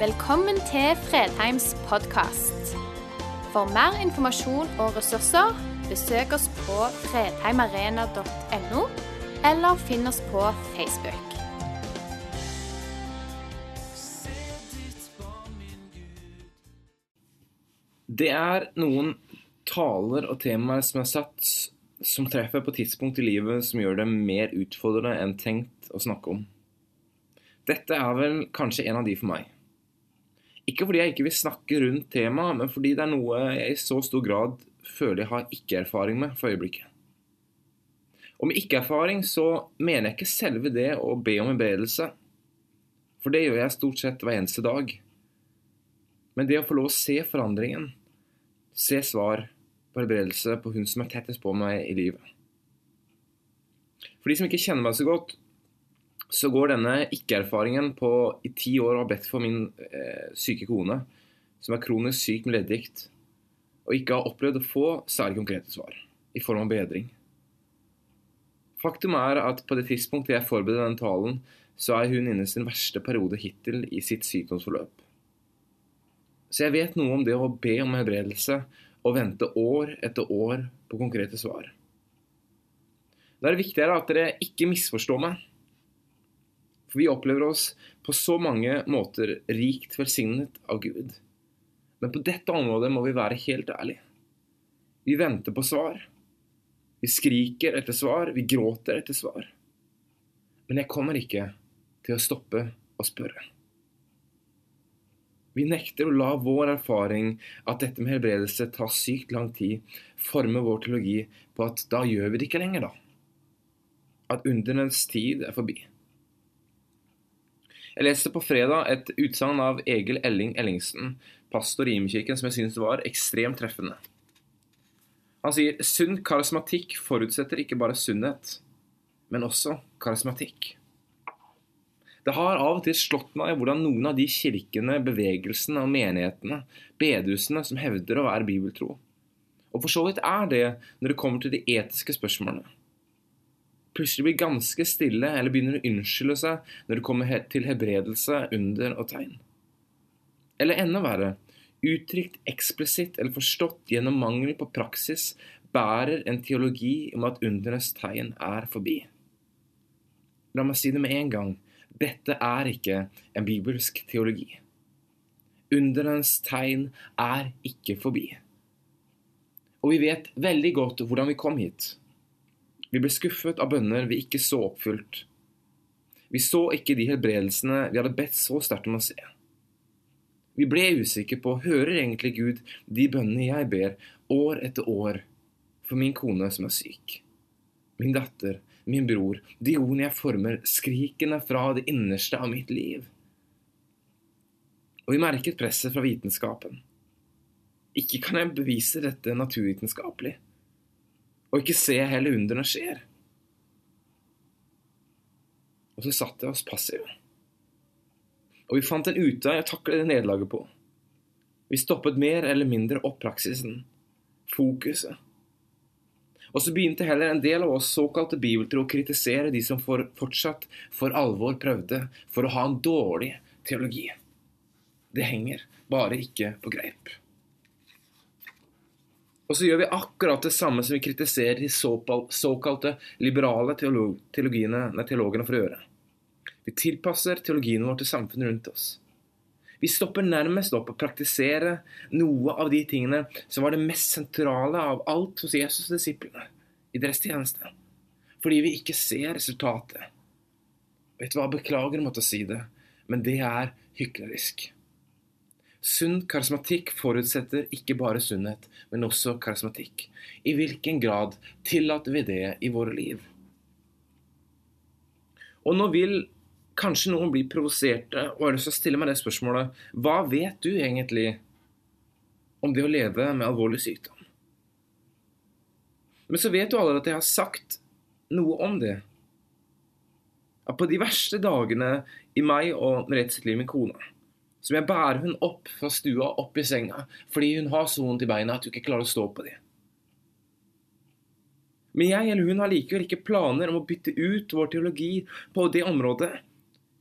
Velkommen til Fredheims podkast. For mer informasjon og ressurser, besøk oss på fredheimarena.no, eller finn oss på Facebook. Det er noen taler og temaer som er satt som treffer på tidspunkt i livet som gjør det mer utfordrende enn tenkt å snakke om. Dette er vel kanskje en av de for meg. Ikke fordi jeg ikke vil snakke rundt temaet, men fordi det er noe jeg i så stor grad føler jeg har ikke-erfaring med for øyeblikket. Og med ikke-erfaring så mener jeg ikke selve det å be om helbredelse, for det gjør jeg stort sett hver eneste dag. Men det å få lov å se forandringen, se svar på helbredelse på hun som er tettest på meg i livet. For de som ikke kjenner meg så godt, så går denne ikke-erfaringen på i ti år å ha bedt for min eh, syke kone, som er kronisk syk med leddgikt, og ikke har opplevd å få særlig konkrete svar i form av bedring. Faktum er at på det tidspunktet jeg forbereder denne talen, så er hun inne i sin verste periode hittil i sitt sykdomsforløp. Så jeg vet noe om det å be om helbredelse og vente år etter år på konkrete svar. Da er det viktigere at dere ikke misforstår meg. For vi opplever oss på så mange måter rikt velsignet av Gud. Men på dette området må vi være helt ærlige. Vi venter på svar. Vi skriker etter svar, vi gråter etter svar. Men jeg kommer ikke til å stoppe å spørre. Vi nekter å la vår erfaring at dette med helbredelse tar sykt lang tid, forme vår teologi på at da gjør vi det ikke lenger, da. At undernes tid er forbi. Jeg leste på fredag et utsagn av Egil Elling Ellingsen, pastor i Imekirken, som jeg syns var ekstremt treffende. Han sier sunn karismatikk forutsetter ikke bare sunnhet, men også karismatikk. Det har av og til slått meg hvordan noen av de kirkene, bevegelsene og menighetene, bedehusene, som hevder å være bibeltro, og for så vidt er det når det kommer til de etiske spørsmålene, plutselig blir ganske stille eller begynner å unnskylde seg når det kommer til hebredelse, under og tegn. Eller enda verre, uttrykt eksplisitt eller forstått gjennom mangel på praksis, bærer en teologi om at undernes tegn er forbi. La meg si det med en gang. Dette er ikke en bibelsk teologi. Underens tegn er ikke forbi. Og vi vet veldig godt hvordan vi kom hit. Vi ble skuffet av bønner vi ikke så oppfylt. Vi så ikke de helbredelsene vi hadde bedt så sterkt om å se. Vi ble usikre på hører egentlig Gud de bønnene jeg ber år etter år for min kone som er syk, min datter min bror, de ordene jeg former, skrikende fra det innerste av mitt liv. Og vi merket presset fra vitenskapen. Ikke kan jeg bevise dette naturvitenskapelig, og ikke se hele underne skjer. Og så satt jeg oss passive. Og vi fant en utvei å takle det nederlaget på. Vi stoppet mer eller mindre opp praksisen, fokuset og så begynte heller en del av oss såkalte bibeltro å kritisere de som for, fortsatt for alvor prøvde for å ha en dårlig teologi. Det henger bare ikke på greip. Og så gjør vi akkurat det samme som vi kritiserer de såkalte liberale nei, teologene for å gjøre. Vi tilpasser teologien vår til samfunnet rundt oss. Vi stopper nærmest opp å praktisere noe av de tingene som var det mest sentrale av alt hos Jesus og disiplene i deres tjeneste. Fordi vi ikke ser resultatet. Vet du hva, beklager å måtte si det, men det er hyklerisk. Sunn karismatikk forutsetter ikke bare sunnhet, men også karismatikk. I hvilken grad tillater vi det i våre liv? Og nå vil Kanskje noen bli provoserte og har lyst til å stille meg det spørsmålet Hva vet du egentlig om det å leve med alvorlig sykdom? Men så vet du alle at jeg har sagt noe om det. At på de verste dagene i meg og Merete sitt liv, min kone, som jeg bærer hun opp fra stua, opp i senga, fordi hun har så vondt i beina at hun ikke klarer å stå på dem. Men jeg eller hun har likevel ikke planer om å bytte ut vår teologi på det området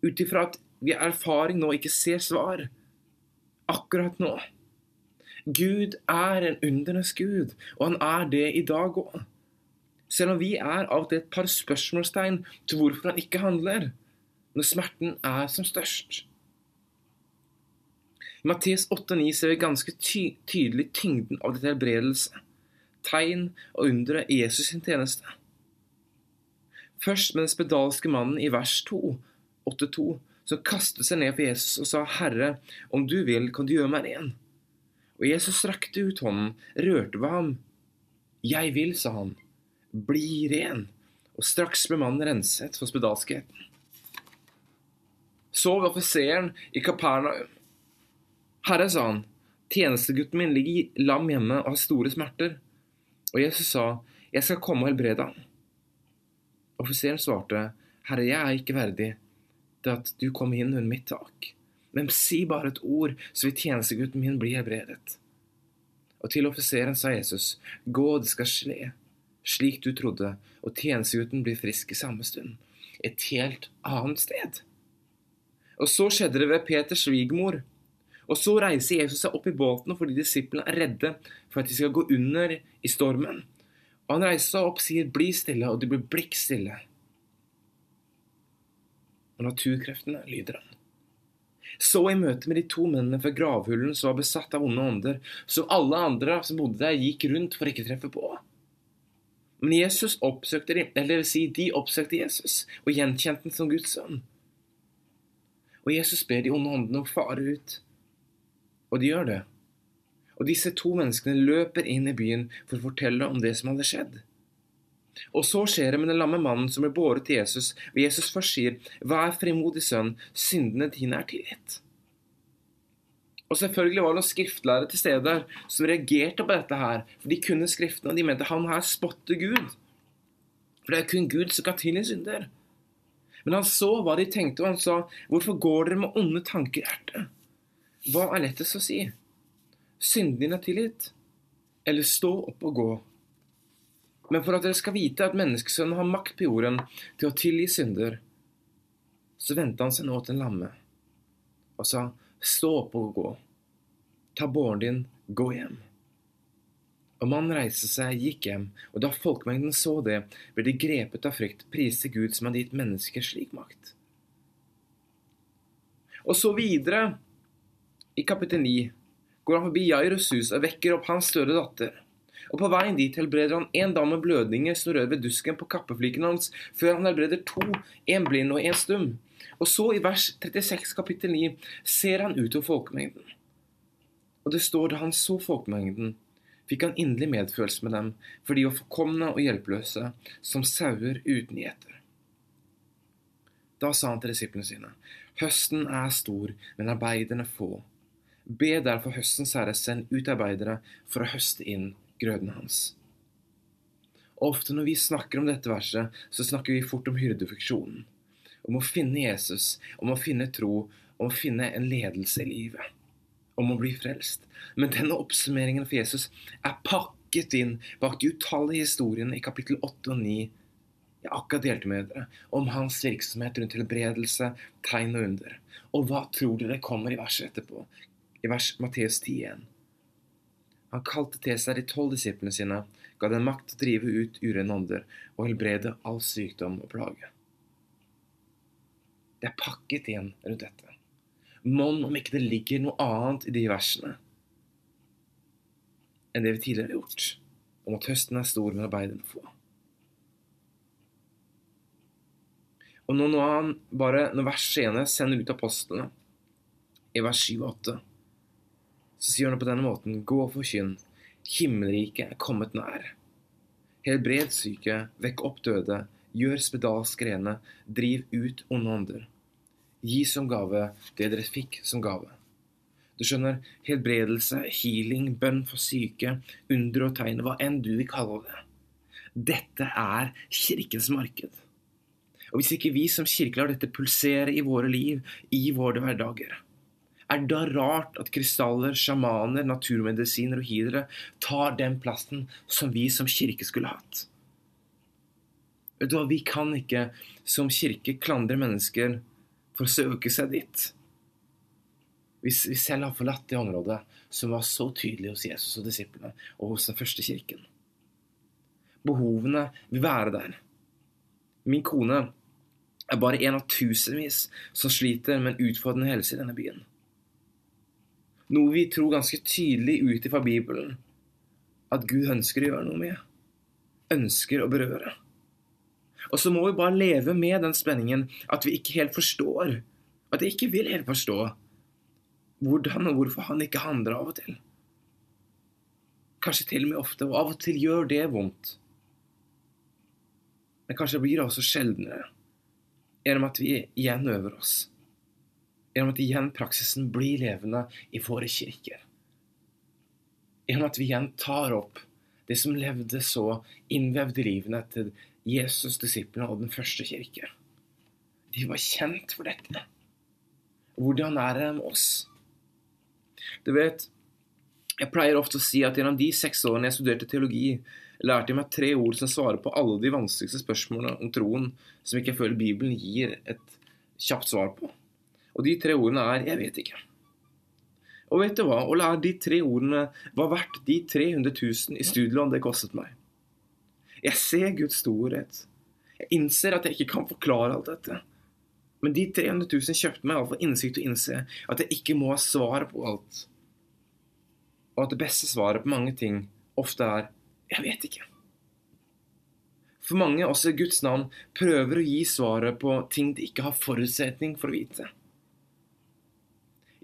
ut ifra at vi av erfaring nå ikke ser svar, akkurat nå. Gud er en undernes gud, og han er det i dag òg. Selv om vi er av og til et par spørsmålstegn til hvorfor han ikke handler, når smerten er som størst. I Matteus 8,9 ser vi ganske ty tydelig tyngden av dette helbredelse, tegn og undre i Jesus sin tjeneste. Først med den spedalske mannen i vers 2, 8,2, som kastet seg ned for Jesus og sa, 'Herre, om du vil, kan du gjøre meg ren.' Og Jesus strakte ut hånden, rørte ved ham. 'Jeg vil', sa han. 'Bli ren.' Og straks ble mannen renset for spedalskheten. Så var offiseren i Kapernaum. 'Herre', sa han, 'tjenestegutten min ligger lam hjemme og har store smerter.' Og Jesus sa, 'Jeg skal komme og helbrede ham.' Offiseren svarte, 'Herre, jeg er ikke verdig til at du kommer inn under mitt tak.' Men si bare et ord, så vil tjenestegutten min bli helbredet. Og til offiseren sa Jesus, Gå, det skal skje, slik du trodde, og tjenestegutten blir frisk i samme stund. Et helt annet sted. Og så skjedde det ved Peters svigermor. Og så reiser Jesus seg opp i båten fordi disiplene er redde for at de skal gå under i stormen. Og han reiser seg opp, sier 'bli stille', og de blir blikkstille. Og naturkreftene lyder han. Så i møte med de to mennene fra gravhullen som var besatt av onde ånder, som alle andre som bodde der, gikk rundt for ikke å treffe på. Men Jesus oppsøkte de, eller det vil si, de oppsøkte Jesus og gjenkjente ham som Guds sønn. Og Jesus ber de onde åndene om å fare ut. Og de gjør det. Og disse to menneskene løper inn i byen for å fortelle om det som hadde skjedd. Og så skjer det med den lamme mannen som ble båret til Jesus, og Jesus først sier, Vær frimodig, sønn, syndene dine er tilgitt. Og selvfølgelig var det noen skriftlærere til stede der som reagerte på dette her, for de kunne skriftene, og de mente han her spotter Gud. For det er kun Gud som kan tilgi synder. Men han så hva de tenkte, og han sa, Hvorfor går dere med onde tanker i hjertet? Hva er lettest å si? Synden din er tilgitt? Eller stå opp og gå? Men for at dere skal vite at menneskesønnen har makt på jorden til å tilgi synder, så vendte han seg nå til en lamme og sa, stå opp og gå. Ta båren din, gå hjem. Og mannen reiste seg, gikk hjem, og da folkemengden så det, ble de grepet av frykt, priste Gud som hadde gitt mennesker slik makt. Og så videre, i kapittel 9, går han forbi Jairus hus og vekker opp hans større datter. Og på veien dit helbreder han en dame med blødninger som rød ved dusken på kappefliken hans, før han helbreder to, en blind og en stum. Og så, i vers 36 kapittel 9, ser han utover folkemengden. Og det står da han så folkemengden, fikk han inderlig medfølelse med dem, for de var forkomne og hjelpeløse, som sauer uten gjeter. Da sa han til disiplene sine, høsten er stor, men arbeiderne få. Be derfor høstens herre send utarbeidere for å høste inn grøden hans. Ofte når vi snakker om dette verset, så snakker vi fort om hyrdefunksjonen. Om å finne Jesus, om å finne tro, om å finne en ledelse i livet. Om å bli frelst. Men denne oppsummeringen for Jesus er pakket inn bak de utallige historiene i kapittel 8 og 9 jeg akkurat delte med dere, om hans virksomhet rundt helbredelse, tegn og under. Og hva tror dere kommer i verset etterpå? I vers Matteus 10 han kalte til seg de tolv disiplene sine, ga dem makt til å drive ut urene ånder og helbrede all sykdom og plage. Det er pakket igjen rundt dette. Mon om ikke det ligger noe annet i de versene enn det vi tidligere har gjort, om at høsten er stor, men arbeiderne få. Og nå når han bare, når vers senere sender ut apostlene, i vers 7 og 8 så sier han på denne måten, gå og forkynn, himmelriket er kommet nær. Helbred syke, vekk opp døde, gjør spedalsk rene, driv ut onde ånder. Gi som gave det dere fikk som gave. Du skjønner, helbredelse, healing, bønn for syke, under og tegn, hva enn du vil kalle det. Dette er kirkens marked. Og hvis ikke vi som kirke lar dette pulsere i våre liv, i våre hverdager, er det da rart at krystaller, sjamaner, naturmedisiner og healere tar den plassen som vi som kirke skulle hatt? Vet du hva, Vi kan ikke som kirke klandre mennesker for å søke seg dit. Hvis vi selv har forlatt det området som var så tydelig hos Jesus og disiplene og hos den første kirken. Behovene vil være der. Min kone er bare en av tusenvis som sliter med en utfordrende helse i denne byen. Noe vi tror ganske tydelig ut ifra Bibelen at Gud ønsker å gjøre noe med. Ønsker å berøre. Og så må vi bare leve med den spenningen at vi ikke helt forstår, at jeg ikke vil helt forstå, hvordan og hvorfor han ikke handler av og til. Kanskje til og med ofte, og av og til gjør det vondt. Men kanskje blir det også sjeldnere gjennom at vi igjen øver oss. Gjennom at igjen praksisen blir levende i våre kirker. Gjennom at vi igjen tar opp det som levde så innvevd i livene til Jesus' disiplene og den første kirke. De var kjent for dette. Hvordan er det med oss? Du vet, jeg pleier ofte å si at gjennom de seks årene jeg studerte teologi, lærte jeg meg tre ord som svarer på alle de vanskeligste spørsmålene om troen som ikke jeg føler Bibelen gir et kjapt svar på. Og de tre ordene er 'jeg vet ikke'. Og vet du hva? Å lære de tre ordene var verdt de 300 000 i studielån det kostet meg. Jeg ser Guds storhet. Jeg innser at jeg ikke kan forklare alt dette. Men de 300 000 kjøpte meg iallfall innsikt til å innse at jeg ikke må ha svaret på alt. Og at det beste svaret på mange ting ofte er 'jeg vet ikke'. For mange, også i Guds navn, prøver å gi svaret på ting de ikke har forutsetning for å vite.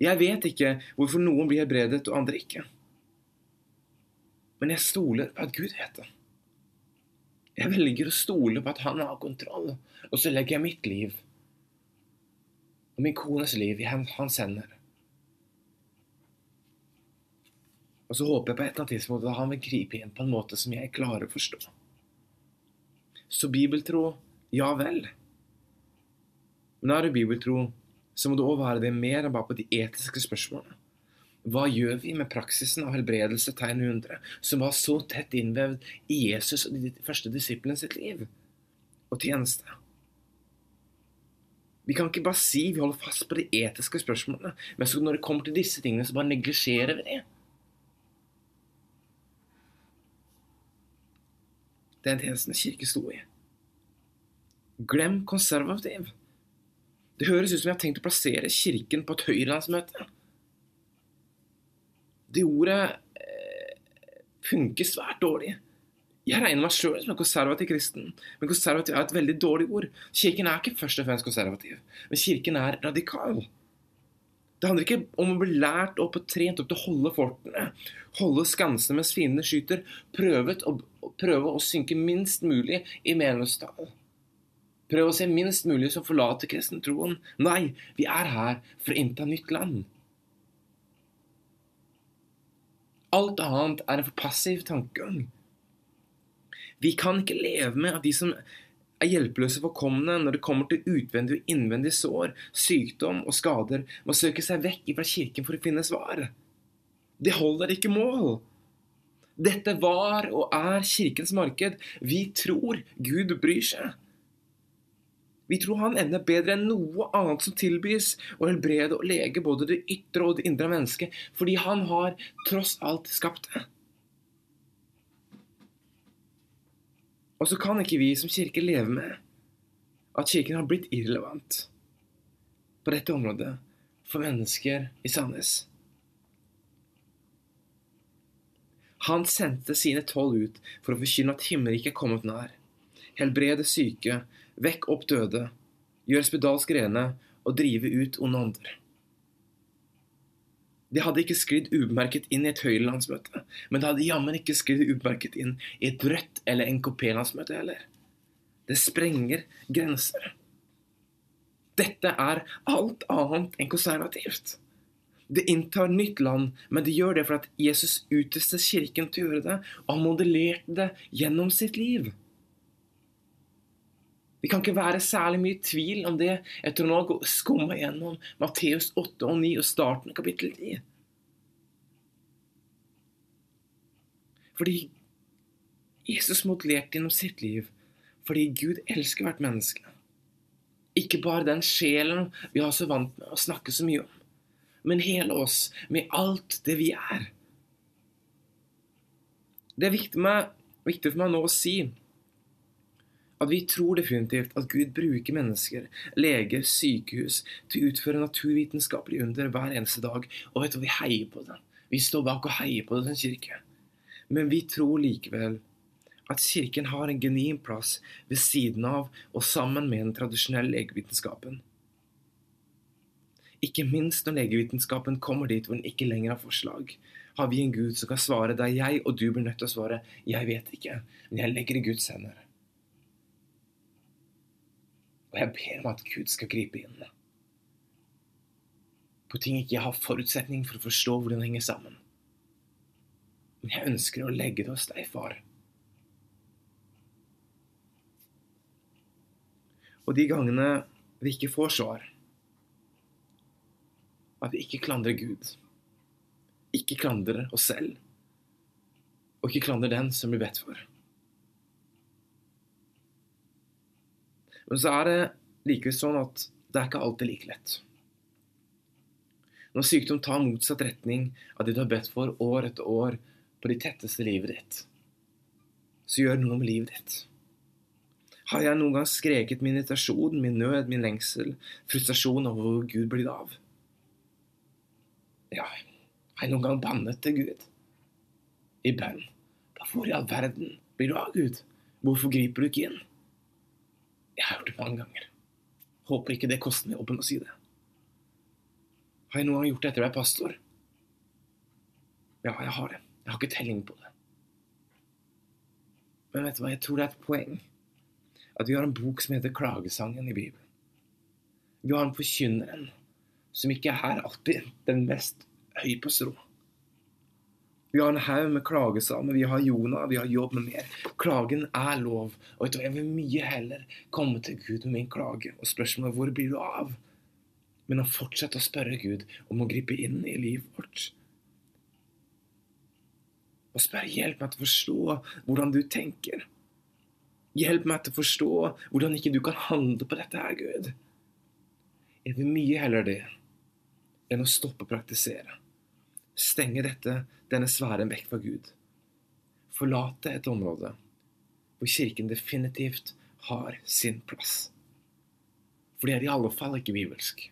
Jeg vet ikke hvorfor noen blir helbredet og andre ikke. Men jeg stoler på at Gud vet det. Jeg velger å stole på at han har kontroll, og så legger jeg mitt liv og min kones liv i hans hender. Og så håper jeg på et eller annet tidspunkt at han vil gripe inn på en måte som jeg klarer å forstå. Så bibeltro, ja vel. Men er det bibeltro, så må det òg være det mer enn bare på de etiske spørsmålene. Hva gjør vi med praksisen av helbredelse tegn 100, som var så tett innvevd i Jesus og de første disiplene sitt liv og tjeneste? Vi kan ikke bare si vi holder fast på de etiske spørsmålene, men så når det kommer til disse tingene, så bare neglisjerer vi det. Den tjenesten kirke sto i. Glem konservativ. Det høres ut som jeg har tenkt å plassere Kirken på et høyrelandsmøte. Det ordet eh, funker svært dårlig. Jeg regner meg sjøl som en konservativ kristen, men konservativ er et veldig dårlig ord. Kirken er ikke først og fremst konservativ, men kirken er radikal. Det handler ikke om å bli lært opp og trent opp til å holde fortene, holde skansene mens fiendene skyter, prøvet å, prøve å synke minst mulig i medlemstall. Prøve å se minst mulig som forlater kristentroen. Nei, vi er her for å innta nytt land. Alt annet er en for passiv tankegang. Vi kan ikke leve med at de som er hjelpeløse forkomne når det kommer til utvendig og innvendig sår, sykdom og skader, må søke seg vekk fra kirken for å finne svar. Det holder ikke mål. Dette var og er kirkens marked. Vi tror Gud bryr seg. Vi tror han evner bedre enn noe annet som tilbys å helbrede og lege både det ytre og det indre mennesket, fordi han har tross alt skapt det. Og så kan ikke vi som kirke leve med at kirken har blitt irrelevant på dette området for mennesker i Sandnes. Han sendte sine tolv ut for å forkynne at himmelriket er kommet nær, helbrede syke, Vekk opp døde, gjør spedalsk rene og drive ut onde ånder. De hadde ikke sklidd ubemerket inn i et Høyre-landsmøte, men de hadde jammen ikke sklidd ubemerket inn i et Rødt- eller NKP-landsmøte heller. Det sprenger grenser. Dette er alt annet enn konservativt. Det inntar nytt land, men det gjør det for at Jesus utrustet kirken til å gjøre det, og han modellerte det gjennom sitt liv. Det kan ikke være særlig mye tvil om det etter å ha skumma gjennom Matteus 8 og 9 og starten av kapittel 10. Fordi Jesus modellerte gjennom sitt liv fordi Gud elsker hvert menneske. Ikke bare den sjelen vi har så vant med å snakke så mye om, men hele oss, med alt det vi er. Det er viktig, med, viktig for meg nå å si at vi tror definitivt at Gud bruker mennesker, leger, sykehus, til å utføre naturvitenskapelige under hver eneste dag. Og vet du, vi heier på det. Vi står bak og heier på som kirke. Men vi tror likevel at kirken har en genuin plass ved siden av og sammen med den tradisjonelle legevitenskapen. Ikke minst når legevitenskapen kommer dit hvor den ikke lenger har forslag, har vi en Gud som kan svare der jeg og du blir nødt til å svare 'jeg vet ikke', men jeg legger i Guds hender. Og jeg ber om at Gud skal gripe inn på ting ikke jeg har forutsetning for å forstå hvordan det henger sammen. Men jeg ønsker å legge det hos deg, far. Og de gangene vi ikke får svar, at vi ikke klandrer Gud, ikke klandrer oss selv, og ikke klandrer den som blir bedt for. Men så er det likevel sånn at det er ikke alltid like lett. Når sykdom tar motsatt retning av det du har bedt for år etter år på de tetteste livet ditt, så gjør noe med livet ditt. Har jeg noen gang skreket min irritasjon, min nød, min lengsel, frustrasjon over hvor Gud blir av? Ja, har jeg noen gang bannet til Gud? I bønn. Hvorfor i all verden blir du av, Gud? Hvorfor griper du ikke inn? Jeg har gjort det mange ganger. Håper ikke det koster meg jobben å si det. Har jeg noen gang gjort det etter å være pastor? Ja, jeg har det. Jeg har ikke telling på det. Men vet du hva, jeg tror det er et poeng at vi har en bok som heter Klagesangen i Bibelen. Vi har en forkynneren som ikke er her alltid den mest høy på strå. Vi har en haug med klagesamer, vi har Jonah, vi har jobb med mer. Klagen er lov. Og jeg vil mye heller komme til Gud med min klage og spørsmålet hvor blir du av? men å fortsette å spørre Gud om å gripe inn i livet vårt. Og spørre hjelp meg til å forstå hvordan du tenker. Hjelp meg til å forstå hvordan ikke du kan handle på dette her, Gud. Jeg vil mye heller det enn å stoppe å praktisere. Stenge dette, denne sfæren vekk fra Gud. Forlate et område hvor Kirken definitivt har sin plass. For det er i alle fall ikke bibelsk.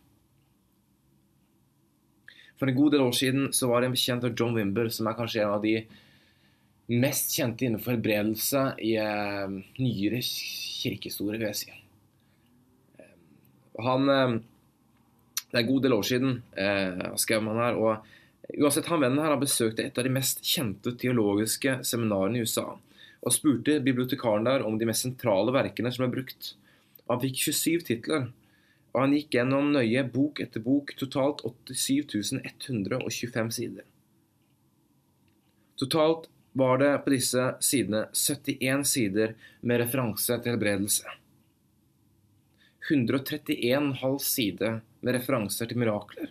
For en god del år siden så var det en bekjent av John Wimber, som er kanskje en av de mest kjente innenfor helbredelse i eh, nyere kirkehistorie, vil jeg si. Uh, han eh, Det er en god del år siden, eh, skrev han her. og Uansett, han vennen her har besøkt et av de mest kjente teologiske seminarene i USA. Og spurte bibliotekaren der om de mest sentrale verkene som er brukt. Han fikk 27 titler og han gikk gjennom nøye bok etter bok, totalt 87 125 sider. Totalt var det på disse sidene 71 sider med referanse til helbredelse. 131,5 sider med referanser til mirakler.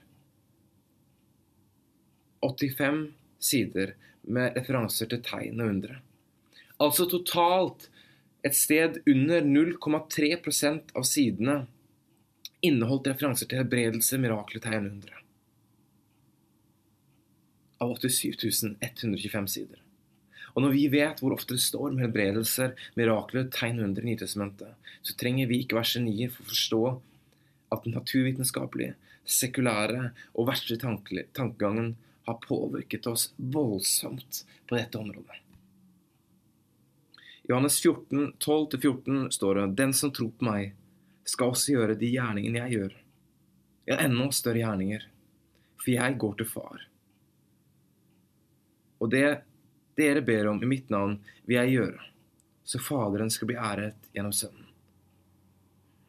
85 sider med referanser til tegn og undre. Altså totalt et sted under 0,3% av sidene inneholdt referanser til helbredelse, mirakler, tegn og undre. Av 87 125 sider. Og når vi vet hvor ofte det står med helbredelser, mirakler, tegn og undre i Nytestamentet, så trenger vi ikke verset 9 for å forstå at den naturvitenskapelige, sekulære og verste tankegangen har påvirket oss voldsomt på dette området. I Johannes 14, 12-14 står det:" Den som tror på meg, skal også gjøre de gjerningene jeg gjør. Ja, enda større gjerninger, for jeg går til Far. Og det dere ber om i mitt navn, vil jeg gjøre, så Faderen skal bli æret gjennom Sønnen.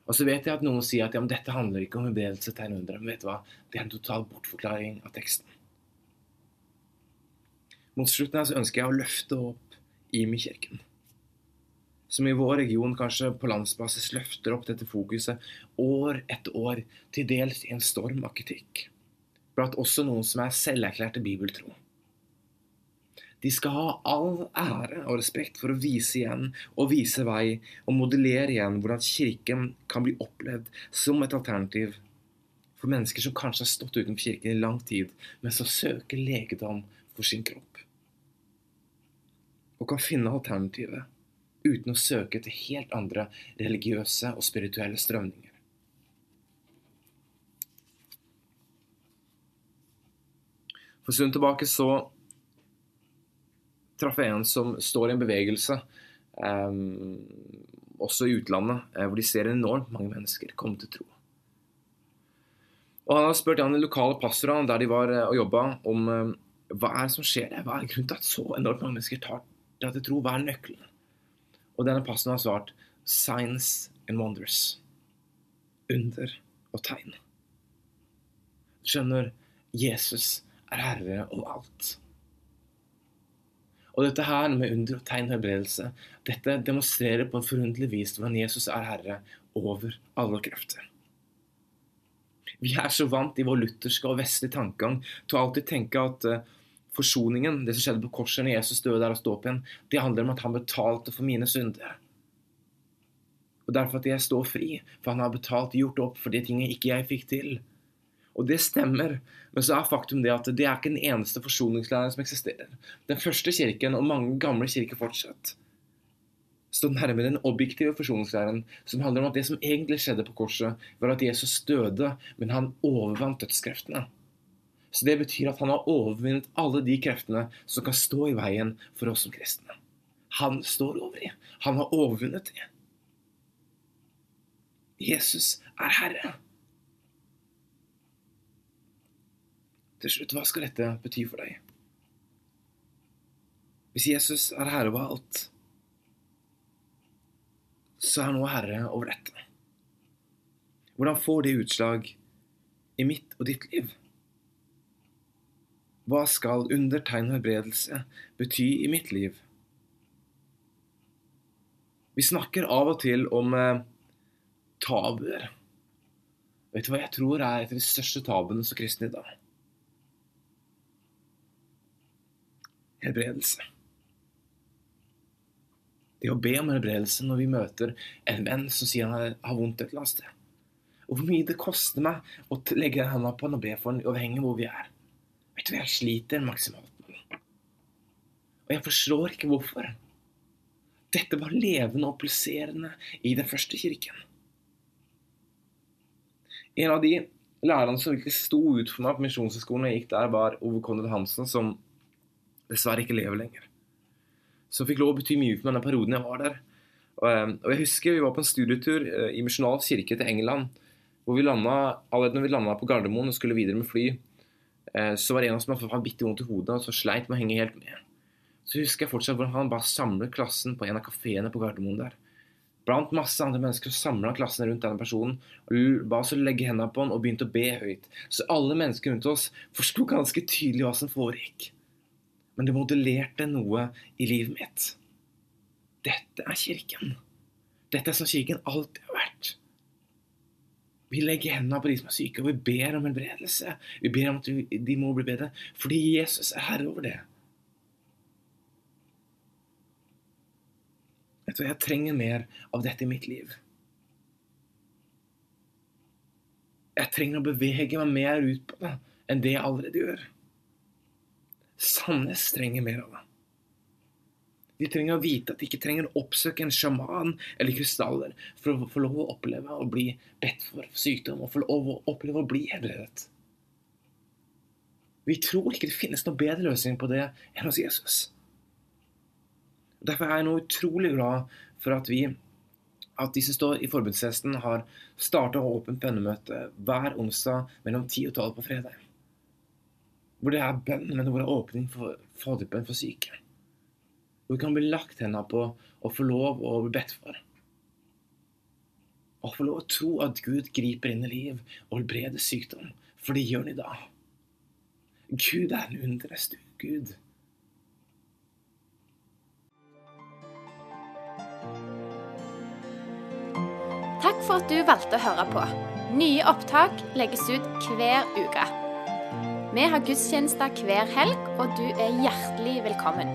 Og så vet jeg at noen sier at ja, dette handler ikke om helbredelse, tegn under, men vet du hva? Det er en total bortforklaring av teksten. Mot slutten her så ønsker jeg å løfte opp IMI-kirken som i vår region kanskje på landsbasis løfter opp dette fokuset år etter år, til dels i en storm av kritikk. Blant også noen som er selverklærte bibeltro. De skal ha all ære og respekt for å vise igjen og vise vei og modellere igjen hvordan Kirken kan bli opplevd som et alternativ for mennesker som kanskje har stått utenfor kirken i lang tid, men som søker legedom for sin kropp. Og kan finne alternativet uten å søke etter helt andre religiøse og spirituelle strømninger. For en stund tilbake så traff jeg en som står i en bevegelse, eh, også i utlandet, eh, hvor de ser enormt mange mennesker komme til tro. Og Han har spurt han de lokale pastorene der de var eh, og jobba, om eh, hva er det som skjer? Hva er grunnen til at så enormt mange mennesker tar, tar til tro? Hva er nøkkelen? Og denne pastoren har svart signs and wonders. Under og tegn. Du skjønner, Jesus er herre over alt. Og dette her med under og tegn og helbredelse, dette demonstrerer på en forunderlig vis hvordan Jesus er herre over alle krefter. Vi er så vant i vår lutherske og vestlige tankegang til å alltid tenke at uh, forsoningen, det som skjedde på korset når Jesus døde der og sto opp igjen, det handler om at han betalte for mine synder. Og derfor at jeg står fri, for han har betalt, gjort opp for de tingene ikke jeg fikk til. Og det stemmer, men så er faktum det at det er ikke den eneste forsoningslæren som eksisterer. Den første kirken, og mange gamle kirker fortsatt, står nærmere den objektive forsoningslæren, som handler om at det som egentlig skjedde på korset, var at Jesus døde, men han overvant dødskreftene. Så det betyr at han har overvunnet alle de kreftene som kan stå i veien for oss som kristne. Han står over i. Han har overvunnet det. Jesus er Herre. Til slutt, hva skal dette bety for deg? Hvis Jesus er herre over alt, så er han nå herre over dette. Hvordan får det utslag i mitt og ditt liv? Hva skal undertegn helbredelse bety i mitt liv? Vi snakker av og til om eh, tabuer. Vet du hva jeg tror er et av de største tabuene som kristne i dag? helbredelse. Det å be om helbredelse når vi møter en venn som sier han har vondt et eller annet sted. Og hvor mye det koster meg å legge hendene på han og be for han uavhengig av hvor vi er. Vet du, Jeg sliter maksimalt. Og jeg forstår ikke hvorfor. Dette var levende og pulserende i den første kirken. En av de lærerne som virkelig sto ut for meg på Misjonshøgskolen jeg gikk der, var Ove Konrad Hansen, som dessverre ikke lever lenger. Som fikk lov å bety mye for meg den perioden jeg var der. Og, eh, jeg husker vi var på en studietur eh, i Misjonal kirke til England. hvor vi landet, Allerede når vi landa på Gardermoen og skulle videre med fly, så var det en som hadde bitte vondt i hodet og så sleit med å henge helt med. Så husker jeg fortsatt hvordan han bare samlet klassen på en av kafeene på Gardermoen der. Blant masse andre mennesker samla klassen rundt denne personen og ba oss å legge hendene på han og begynte å be høyt. Så alle mennesker rundt oss forsto ganske tydelig hva som foregikk men det modellerte noe i livet mitt. Dette er kirken. Dette er som kirken alltid har. Vi legger hendene på de som er syke, og vi ber om helbredelse. Vi ber om at de må bli bedre, fordi Jesus er herre over det. Vet du, Jeg trenger mer av dette i mitt liv. Jeg trenger å bevege meg mer ut på det enn det jeg allerede gjør. Sandnes trenger mer av det. De trenger å vite at de ikke trenger å oppsøke en sjaman eller krystaller for å få lov å oppleve å bli bedt for sykdom og få lov å oppleve å bli helbredet. Vi tror ikke det finnes noen bedre løsning på det enn hos Jesus. Derfor er jeg nå utrolig glad for at vi, at de som står i forbundshesten, har starta åpent bønnemøte hver onsdag mellom 10 og 12 på fredag hvor det er bønn, men hvor det er åpning for faderbønn for syke. Hvor vi kan bli lagt henda på og få lov å bli bedt for. Og få lov å tro at Gud griper inn i liv og helbreder sykdom. For det gjør han i dag. Gud er en underes Gud. Takk for at du valgte å høre på. Nye opptak legges ut hver uke. Vi har gudstjenester hver helg, og du er hjertelig velkommen.